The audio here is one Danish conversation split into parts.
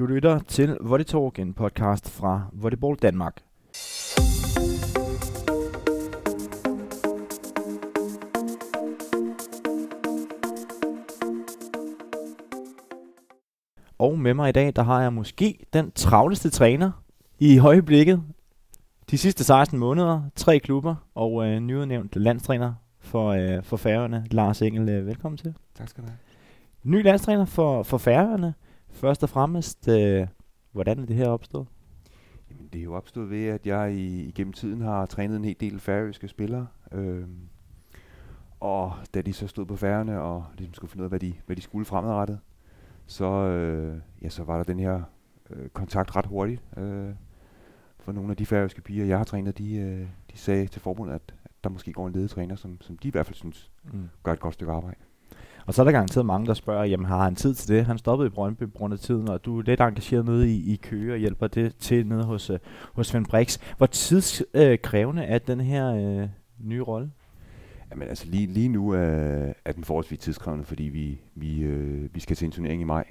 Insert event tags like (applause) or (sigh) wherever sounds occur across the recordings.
Du lytter til Volley Talk, en podcast fra Volleyball Danmark. Og med mig i dag, der har jeg måske den travleste træner i højeblikket. De sidste 16 måneder, tre klubber og øh, nyudnævnt landstræner for, øh, for Færøerne. Lars Engel, øh, velkommen til. Tak skal du have. Ny landstræner for, for Færøerne. Først og fremmest, øh, hvordan er det her opstået? Jamen, det er jo opstået ved, at jeg i, igennem tiden har trænet en hel del færøske spillere. Øhm, og da de så stod på færgerne og ligesom skulle finde ud af, hvad de, hvad de skulle fremadrettet, så, øh, ja, så var der den her øh, kontakt ret hurtigt. Øh, for nogle af de færøske piger, jeg har trænet, de, øh, de sagde til forbundet, at, at der måske går en ledetræner, som, som de i hvert fald synes Mm. gør et godt stykke arbejde. Og så er der garanteret mange, der spørger, jamen har han tid til det? Han stoppede i Brøndby på grund af tiden, og du er lidt engageret nede i, i Køge og hjælper det til nede hos, øh, hos Svend Brix. Hvor tidskrævende er den her øh, nye rolle? Jamen altså lige, lige nu er, er den forholdsvis tidskrævende, fordi vi, vi, øh, vi skal til en turnering i maj,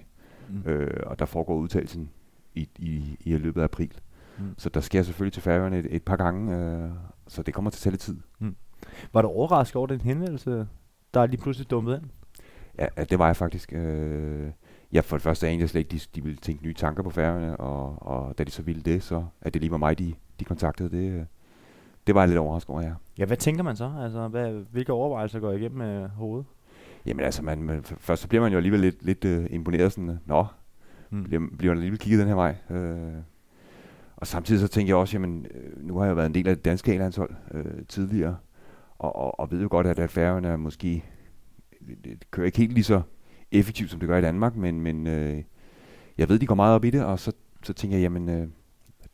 Mm. øh, og der foregår udtalelsen i, i, i løbet af april. Mm. Så der sker selvfølgelig til Færøerne et, et par gange, øh, så det kommer til at tage lidt tid. Var du overrasket over den henvendelse, der er lige pludselig dumpet ind? Ja, det var jeg faktisk. Øh, ja, for det første anede jeg slet ikke, de, de ville tænke nye tanker på Færøerne, og, og da de så ville det, så at det lige var mig, de, de kontaktede, det, øh, det var jeg lidt overrasket over, ja. Ja, hvad tænker man så? Altså, hvad, hvilke overvejelser går igennem øh, hovedet? Jamen altså, man, man, først så bliver man jo alligevel lidt, lidt øh, imponeret, sådan, øh, nå, Mm. bliver, bliver man alligevel kigget den her vej. Øh, og samtidig så tænker jeg også, jamen, øh, nu har jeg været en del af det danske A-landshold øh, tidligere, og, og, og ved jo godt, at, at Færøerne er måske det, det kører ikke helt lige så effektivt, som det gør i Danmark, men, men øh, jeg ved, de går meget op i det, og så, så tænker jeg, jamen, øh,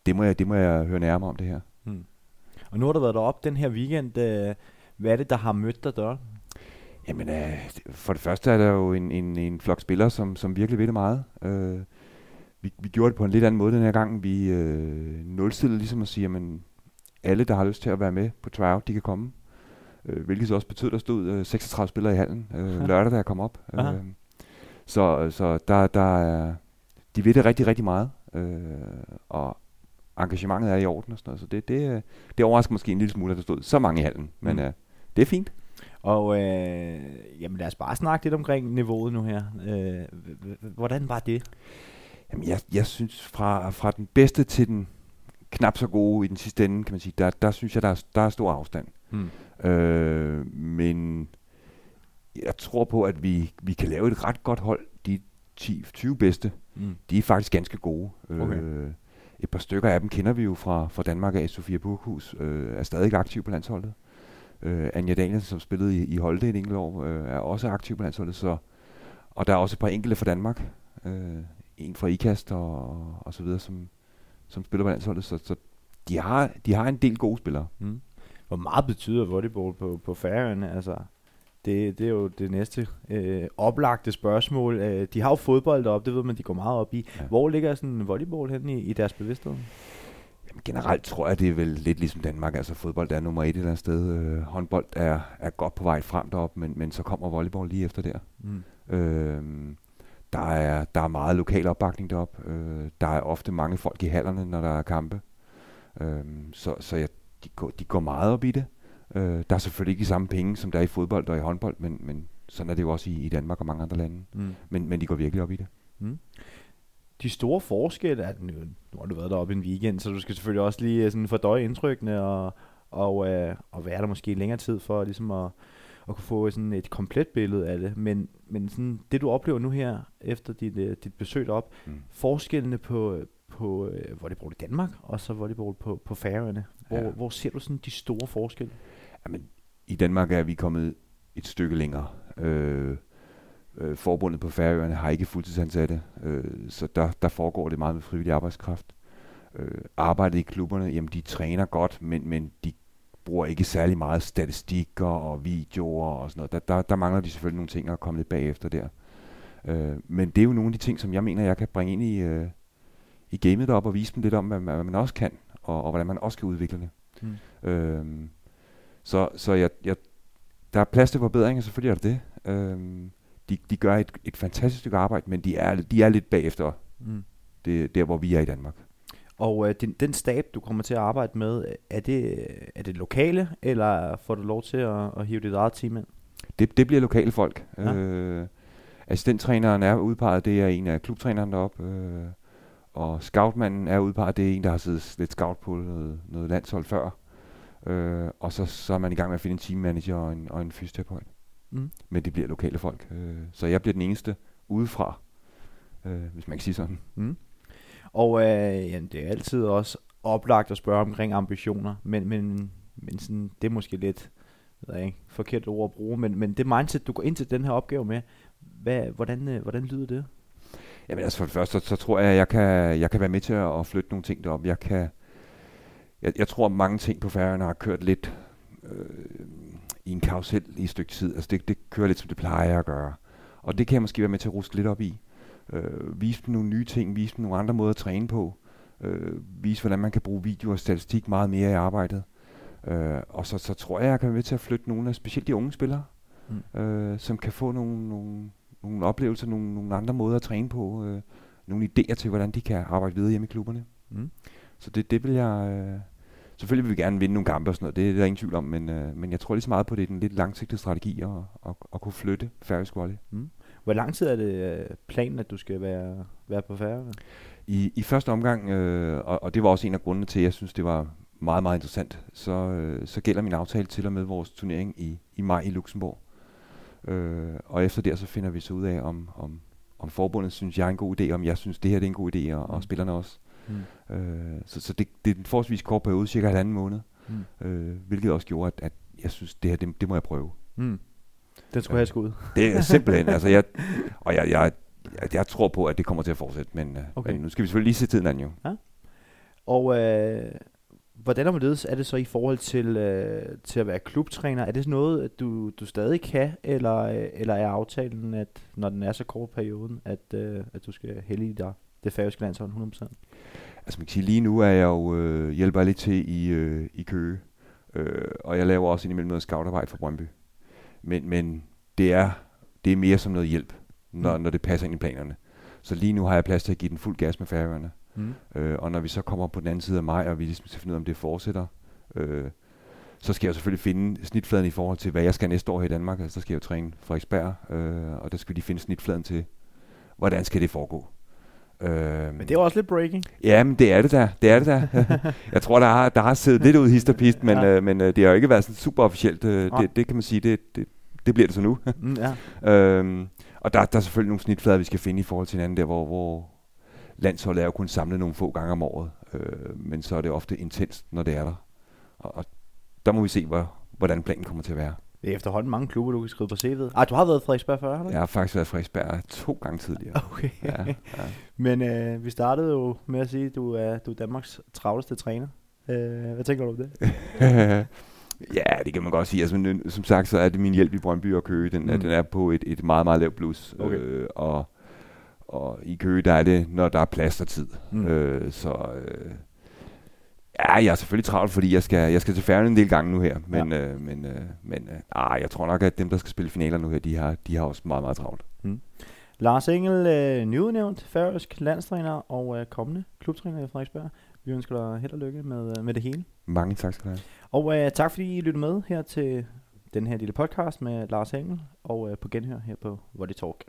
det, må jeg, det må jeg høre nærmere om det her. Og nu har du været deroppe den her weekend. Øh, hvad er det, der har mødt dig der? Jamen, øh, for det første er der jo en, en, en flok spillere, som, som virkelig ved det meget. Øh, vi, vi gjorde det på en lidt anden måde den her gang. Vi øh, nulstillede ligesom at sige, jamen, alle, der har lyst til at være med på tryout, de kan komme. Øh, hvilket så også betød, at der stod øh, 36 spillere i hallen øh, (laughs) lørdag, da jeg kom op. Aha. Øh, så så der, der er, de ved det rigtig, rigtig meget. Øh, og engagementet er i orden og sådan noget. Så det, det, øh, det overrasker måske en lille smule, at der stod så mange i hallen. Men Mm. øh, det er fint. Og øh, jamen lad os bare snakke lidt omkring niveauet nu her. Øh, hvordan var det? Jamen, jeg, jeg synes, fra, fra den bedste til den knap så gode i den sidste ende, kan man sige, der, der synes jeg, der er, der er stor afstand. Hmm. Øh, men jeg tror på, at vi, vi kan lave et ret godt hold. De 10-20 bedste, Mm. de er faktisk ganske gode. Okay. Øh, et par stykker af dem kender vi jo fra, fra Danmark af. Sofia Burkhus øh, er stadig aktiv på landsholdet. Øh, Anja Danielsen, som spillede i, i Holte et enkelt år, øh, er også aktiv på landsholdet. Så, og der er også et par enkelte fra Danmark. Øh, en fra IKAST og, og så videre, som, som spiller på landsholdet. Så, så de, har, de har en del gode spillere. Mm. Hvor meget betyder volleyball på, på Færøerne? Altså, det, det er jo det næste øh, oplagte spørgsmål. Øh, de har jo fodbold deroppe, det ved man, de går meget op i. Ja. Hvor ligger sådan volleyball hen i, i deres bevidsthed? Jamen, generelt tror jeg, det er vel lidt ligesom Danmark. Altså fodbold er nummer et et eller andet sted. Øh, håndbold er, er godt på vej frem deroppe, men, men så kommer volleyball lige efter der. Mm. Øh, der, er, der er meget lokal opbakning deroppe. Øh, der er ofte mange folk i hallerne, når der er kampe. Øh, så så jeg, de, går, de går meget op i det. Øh, der er selvfølgelig ikke de samme penge, som der er i fodbold og i håndbold, men, men sådan er det jo også i, i Danmark og mange andre lande. Mm. Men, men de går virkelig op i det. Mm. De store forskelle, er, nu, nu har du været deroppe en weekend, så du skal selvfølgelig også lige øh, sådan fordøje indtrykkene og, og, øh, og være der måske længere tid for ligesom at, at kunne få sådan et komplet billede af det. Men, men sådan, det du oplever nu her, efter dit, øh, dit besøg op, Mm. forskellene på, på øh, volleyball i Danmark, og så volleyball på, på Færøerne. Hvor, Ja. hvor ser du sådan de store forskelle? Jamen, i Danmark er vi kommet et stykke længere. Øh, øh, forbundet på Færøerne har ikke fuldtidsansatte, øh, så der, der foregår det meget med frivillig arbejdskraft. Øh, arbejdet i klubberne, jamen de træner godt, men, men de bruger ikke særlig meget statistikker og videoer og sådan noget. Der, der, der mangler de selvfølgelig nogle ting at komme lidt bagefter der. Øh, men det er jo nogle af de ting, som jeg mener, jeg kan bringe ind i, øh, i gamet deroppe og vise dem lidt om, hvad, man- hvad man også kan, og, og hvordan man også kan udvikle det. Mm. Øhm, så så jeg, jeg, der er plads til forbedringer, selvfølgelig er der det. Øhm, de, de gør et, et fantastisk stykke arbejde, men de er, de er lidt bagefter Mm. Det er der, hvor vi er i Danmark. Og øh, den, den stab, du kommer til at arbejde med, er det, er det lokale, eller får du lov til at, at hive dit eget team ind? Det, det bliver lokale folk. Ja. Øh, assistenttræneren er udpeget, det er en af klubtræneren deroppe. Øh, og scoutmanden er udpeget, det er en, der har siddet lidt scout på noget, noget landshold før. Øh, og så, så er man i gang med at finde en teammanager og en, og en fysioterapeut. Mm. Men det bliver lokale folk. Øh, så jeg bliver den eneste udefra, øh, hvis man kan sige sådan. Mm. Og øh, jamen, det er altid også oplagt at spørge omkring ambitioner, men, men, men sådan, det er måske lidt ved jeg ikke, forkert ord at bruge, men, men det mindset, du går ind til den her opgave med, hvad, hvordan, øh, hvordan lyder det? Jamen altså for det første, så, så tror jeg, at jeg kan, jeg kan være med til at, at flytte nogle ting derop. Jeg kan, jeg, jeg tror, at mange ting på færgerne har kørt lidt øh, i en karusel i et stykke tid. Altså det, det kører lidt, som det plejer at gøre. Og det kan jeg måske være med til at ruske lidt op i. Øh, vise dem nogle nye ting, vise dem nogle andre måder at træne på. Øh, vise, hvordan man kan bruge video og statistik meget mere i arbejdet. Øh, og så, så tror jeg, jeg kan være med til at flytte nogle af specielt de unge spillere, mm. øh, som kan få nogle, nogle, nogle oplevelser, nogle, nogle andre måder at træne på, øh, nogle idéer til, hvordan de kan arbejde videre hjemme i klubberne. Mm. Så det, det vil jeg... Øh, selvfølgelig vil vi gerne vinde nogle kampe og sådan noget, det er der ingen tvivl om, men, øh, men jeg tror lige så meget på, det er den lidt langsigtede strategi at, at, at kunne flytte færøsk volley. Mm. Hvor lang tid er det øh, planen, at du skal være, være på færre? I, I første omgang, øh, og, og det var også en af grundene til, at jeg synes, det var meget, meget interessant, så, øh, så gælder min aftale til og med vores turnering i, i maj i Luxembourg. Øh, og efter det, så finder vi så ud af, om, om, om forbundet synes, jeg er en god idé, om jeg synes, det her det er en god idé, og, mm. og spillerne også. Mm. Øh, så så det, det er en forholdsvis kort periode, cirka halvanden måned, mm. øh, hvilket også gjorde, at, at jeg synes, det her, det, det må jeg prøve. Mm. Den skulle øh, have skud. Det er simpelthen, altså jeg, (laughs) og jeg, jeg, jeg, jeg tror på, at det kommer til at fortsætte, men, øh, okay. men nu skal vi selvfølgelig lige se tiden an jo. Ja. Og øh, hvordan er det så i forhold til, øh, til at være klubtræner? Er det noget, du, du stadig kan, eller, øh, eller er aftalen, at når den er så kort perioden, at, øh, at du skal hælde dig det færøske landshold 100%? Altså man kan sige, lige nu er jeg jo øh, hjælper lidt til i, øh, i Køge, øh, og jeg laver også indimellem noget scoutarbejde for Brøndby. Men, men det, er, det er mere som noget hjælp, når, mm. når det passer ind i planerne. Så lige nu har jeg plads til at give den fuld gas med færøerne. Mm. Øh, og når vi så kommer på den anden side af maj, og vi ligesom skal finde ud af, om det fortsætter, øh, så skal jeg selvfølgelig finde snitfladen i forhold til, hvad jeg skal næste år her i Danmark. Altså, så skal jeg jo træne Frederiksberg, øh, og der skal de finde snitfladen til, hvordan skal det foregå. Øh, men det er også lidt breaking. Ja, men det er det da. Det er det da. (laughs) jeg tror, der har, der har siddet lidt ud i histerpist, men, ja. øh, men øh, det har jo ikke været sådan super officielt. Øh, det, det kan man sige, det, det, det bliver det så nu. mm, ja. (laughs) øhm, og der, der er selvfølgelig nogle snitflader, vi skal finde i forhold til hinanden der, hvor, hvor landsholdet er jo kun samlet nogle få gange om året, øh, men så er det ofte intenst, når det er der. Og, og der må vi se, hvor, hvordan planen kommer til at være. Det er efterhånden mange klubber, du kan skrive på CV'et. Ah, du har været Frederiksberg før, har du Jeg har faktisk været Frederiksberg to gange tidligere. (laughs) Okay. Ja, ja. Men øh, vi startede jo med at sige, at du er, du er Danmarks travleste træner. Øh, hvad tænker du om det? (laughs) ja, det kan man godt sige. Altså, som sagt, så er det min hjælp i Brøndby og Køge. Den, mm. den er på et, et meget, meget lavt plus. Okay. Øh, og, og i Køge, der er det, når der er plads og tid. Mm. Øh, så øh, ja, jeg er selvfølgelig travlt, fordi jeg skal, jeg skal til færgen en del gange nu her. Men, ja. øh, men, øh, men øh, ah, jeg tror nok, at dem, der skal spille finaler nu her, de har, de har også meget, meget travlt. Mm. Lars Engel, øh, nyudnævnt færøsk landstræner og øh, kommende klubtræner i Frederiksberg. Vi ønsker dig held og lykke med, øh, med det hele. Mange tak skal du have. Og øh, tak fordi I lyttede med her til den her lille podcast med Lars Engel, og øh, på genhør her på Volley Talk.